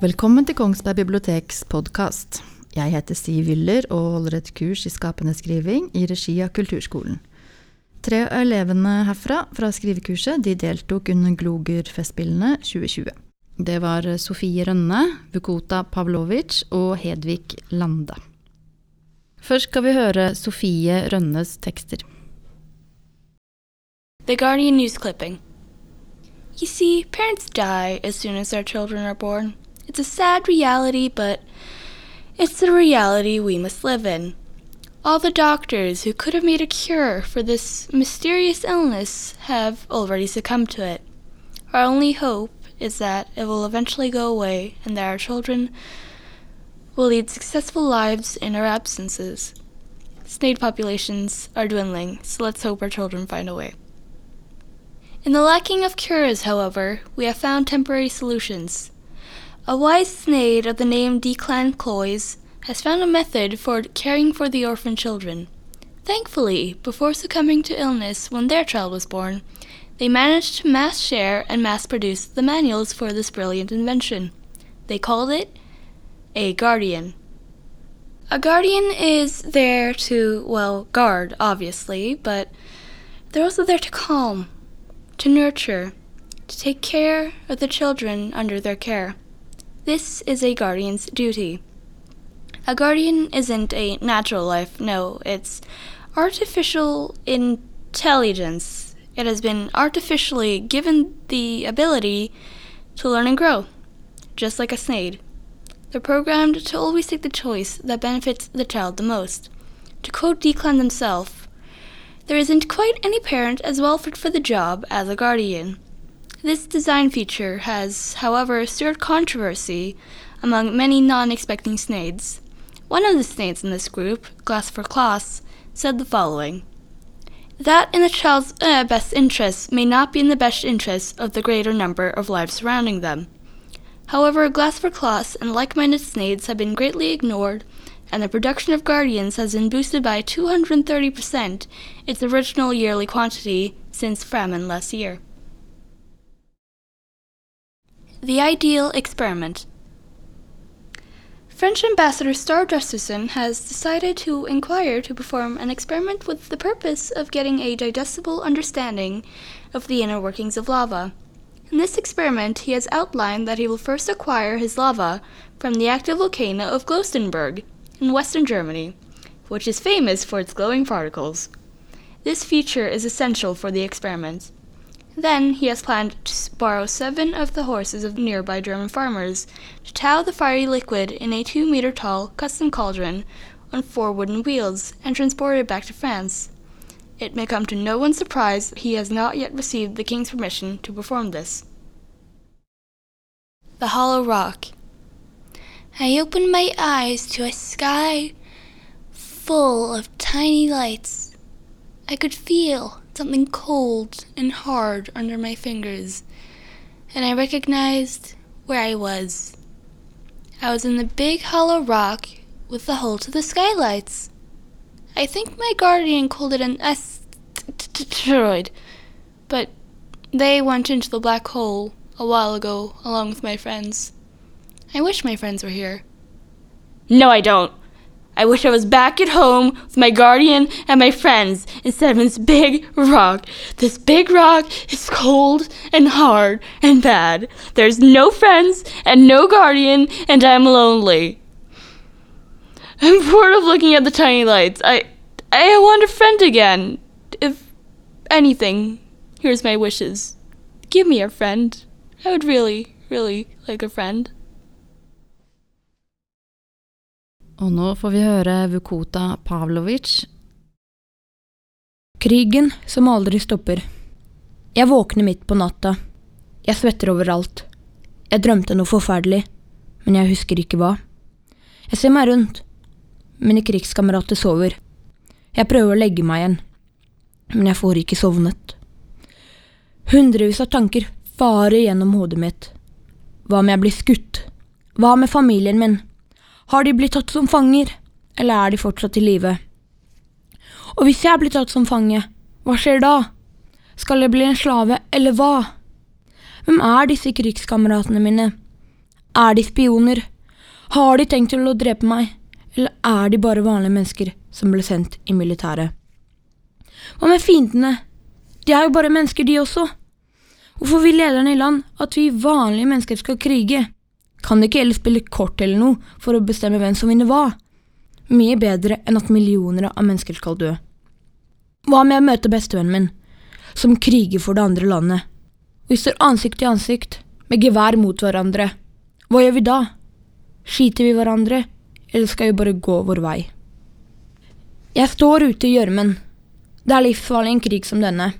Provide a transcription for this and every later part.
Velkommen til Kongsberg biblioteks podkast. Jeg heter Siv Wyller og holder et kurs i skapende skriving i regi av Kulturskolen. Tre av elevene herfra fra skrivekurset de deltok under Gloger-festspillene 2020. Det var Sofie Rønne, Vukota Pavlovic og Hedvig Lande. Først skal vi høre Sofie Rønnes tekster. The Guardian news clipping. You see, parents die as soon as their children are born. It's a sad reality, but it's the reality we must live in. All the doctors who could have made a cure for this mysterious illness have already succumbed to it. Our only hope is that it will eventually go away and that our children will lead successful lives in our absences. Snake populations are dwindling, so let's hope our children find a way. In the lacking of cures, however, we have found temporary solutions. A wise snade of the name Declan Cloys has found a method for caring for the orphan children. Thankfully, before succumbing to illness when their child was born, they managed to mass share and mass produce the manuals for this brilliant invention. They called it a guardian. A guardian is there to, well, guard, obviously, but they're also there to calm, to nurture, to take care of the children under their care. This is a guardian's duty. A guardian isn't a natural life, no, it's artificial intelligence. It has been artificially given the ability to learn and grow, just like a snade. They're programmed to always take the choice that benefits the child the most. To quote Declan himself, there isn't quite any parent as well fit for the job as a guardian. This design feature has, however, stirred controversy among many non expecting snades. One of the snades in this group, Glass for Class, said the following That in a child's uh, best interests may not be in the best interests of the greater number of lives surrounding them. However, Glass for Class and like minded snades have been greatly ignored, and the production of Guardians has been boosted by 230% its original yearly quantity since famine last year. The Ideal Experiment French Ambassador Star Justerson has decided to inquire to perform an experiment with the purpose of getting a digestible understanding of the inner workings of lava. In this experiment, he has outlined that he will first acquire his lava from the active volcano of Glostenberg in western Germany, which is famous for its glowing particles. This feature is essential for the experiment. Then he has planned to borrow seven of the horses of nearby German farmers to tow the fiery liquid in a two meter tall custom cauldron on four wooden wheels and transport it back to France. It may come to no one's surprise that he has not yet received the king's permission to perform this. The Hollow Rock. I opened my eyes to a sky full of tiny lights. I could feel something cold and hard under my fingers, and I recognized where I was. I was in the big hollow rock with the hole to the skylights. I think my guardian called it an asteroid, but they went into the black hole a while ago along with my friends. I wish my friends were here. No, I don't. I wish I was back at home with my guardian and my friends instead of this big rock. This big rock is cold and hard and bad. There's no friends and no guardian, and I'm lonely. I'm bored of looking at the tiny lights. I I want a friend again. If anything, here's my wishes. Give me a friend. I would really, really like a friend. Og nå får vi høre Vukota Pavlovic. Krigen som aldri stopper. Jeg våkner midt på natta. Jeg svetter overalt. Jeg drømte noe forferdelig, men jeg husker ikke hva. Jeg ser meg rundt. Mine krigskamerater sover. Jeg prøver å legge meg igjen, men jeg får ikke sovnet. Hundrevis av tanker farer gjennom hodet mitt. Hva om jeg blir skutt? Hva med familien min? Har de blitt tatt som fanger, eller er de fortsatt i live? Og hvis jeg blir tatt som fange, hva skjer da? Skal jeg bli en slave, eller hva? Hvem er disse krigskameratene mine? Er de spioner? Har de tenkt til å drepe meg, eller er de bare vanlige mennesker som ble sendt i militæret? Hva med fiendene? De er jo bare mennesker, de også. Hvorfor vil lederne i land at vi vanlige mennesker skal krige? Kan ikke heller spille kort eller noe for å bestemme hvem som vinner hva? Mye bedre enn at millioner av mennesker skal dø. Hva med å møte bestevennen min, som kriger for det andre landet? Vi står ansikt til ansikt, med gevær mot hverandre. Hva gjør vi da? Skyter vi hverandre, eller skal vi bare gå vår vei? Jeg står ute i gjørmen. Det er livsfarlig i en krig som denne,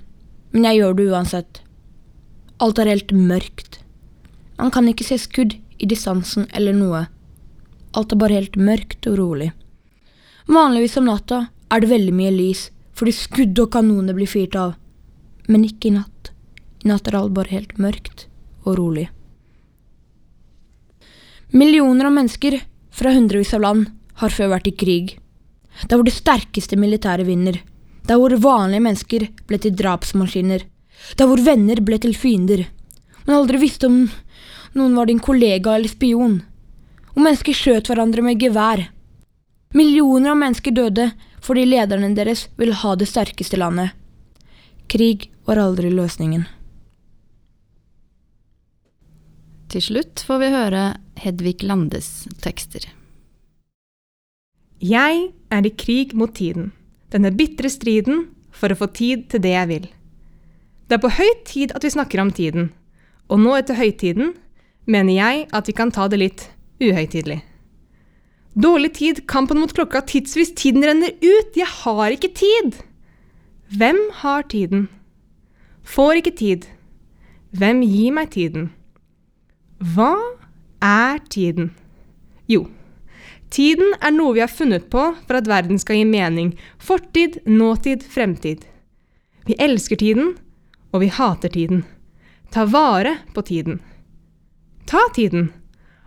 men jeg gjør det uansett. Alt er helt mørkt. Man kan ikke se skudd i distansen eller noe. Alt er bare helt mørkt og rolig. Vanligvis om natta er det veldig mye lys, fordi skudd og kanoner blir fyrt av. Men ikke i natt. I natt er alt bare helt mørkt og rolig. Millioner av mennesker fra hundrevis av land har før vært i krig. Der hvor det sterkeste militæret vinner. Der hvor vanlige mennesker ble til drapsmaskiner. Der hvor venner ble til fiender. Man aldri visste om noen var din kollega eller spion. Og mennesker skjøt hverandre med gevær. Millioner av mennesker døde fordi lederne deres ville ha det sterkeste landet. Krig var aldri løsningen. Til slutt får vi høre Hedvig Landes tekster. Jeg er i krig mot tiden, denne bitre striden for å få tid til det jeg vil. Det er på høy tid at vi snakker om tiden, og nå etter høytiden mener jeg at vi kan ta det litt uhøytidelig. Dårlig tid, kampen mot klokka, tidsvis, tiden renner ut, jeg har ikke tid! Hvem har tiden? Får ikke tid. Hvem gir meg tiden? Hva er tiden? Jo, tiden er noe vi har funnet på for at verden skal gi mening. Fortid, nåtid, fremtid. Vi elsker tiden, og vi hater tiden. Ta vare på tiden. Ta tiden.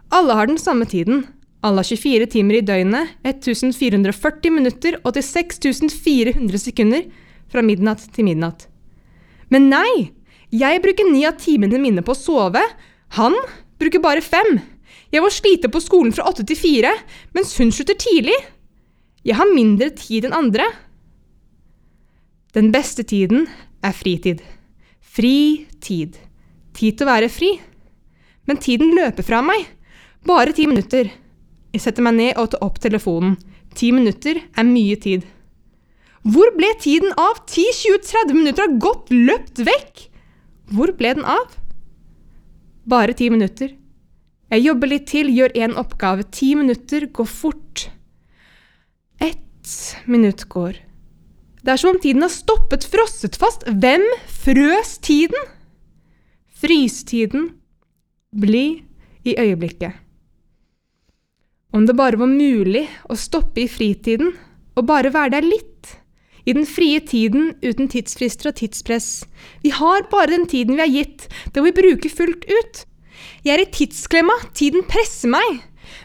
Alle har den samme tiden. Alle har 24 timer i døgnet, 1440 minutter og til 6400 sekunder fra midnatt til midnatt. Men nei! Jeg bruker ni av timene mine på å sove. Han bruker bare fem. Jeg må slite på skolen fra åtte til fire, mens hun slutter tidlig. Jeg har mindre tid enn andre. Den beste tiden er fritid. Fri tid. Tid til å være fri. Men tiden løper fra meg. Bare ti minutter. Jeg setter meg ned og tar opp telefonen. Ti minutter er mye tid. Hvor ble tiden av? 10-20-30 minutter har gått løpt vekk! Hvor ble den av? Bare ti minutter. Jeg jobber litt til, gjør én oppgave. Ti minutter går fort. Ett minutt går. Det er som om tiden har stoppet, frosset fast. Hvem frøs tiden? Frysetiden. Bli i øyeblikket. Om det bare var mulig å stoppe i fritiden og bare være der litt. I den frie tiden uten tidsfrister og tidspress. Vi har bare den tiden vi er gitt, det må vi bruke fullt ut. Jeg er i tidsklemma, tiden presser meg.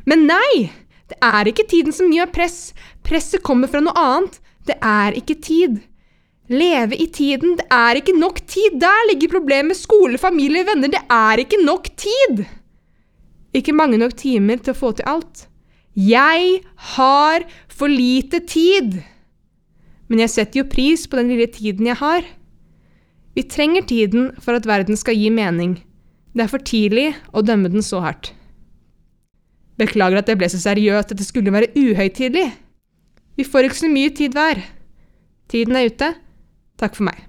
Men nei, det er ikke tiden som gjør press, presset kommer fra noe annet. Det er ikke tid. Leve i tiden, det er ikke nok tid. Der ligger problemet skole, familie, venner. Det er ikke nok tid! Ikke mange nok timer til å få til alt. Jeg har for lite tid! Men jeg setter jo pris på den lille tiden jeg har. Vi trenger tiden for at verden skal gi mening. Det er for tidlig å dømme den så hardt. Beklager at jeg ble så seriøst at det skulle være uhøytidelig. Vi får ikke så mye tid hver. Tiden er ute. Takk for meg.